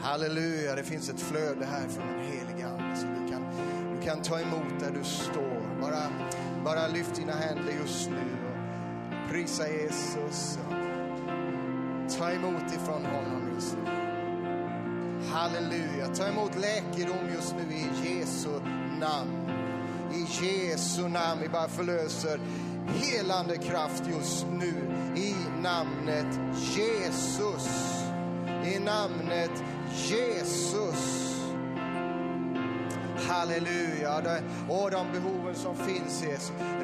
Halleluja, det finns ett flöde här från den helige Ande så du kan, du kan ta emot där du står. Bara, bara lyft dina händer just nu och prisa Jesus. Ta emot ifrån honom just nu. Halleluja, ta emot läkedom just nu i Jesu namn. I Jesu namn, vi bara förlöser helande kraft just nu i namnet Jesus. I namnet Jesus. Halleluja. Och de behoven som finns, Jesus.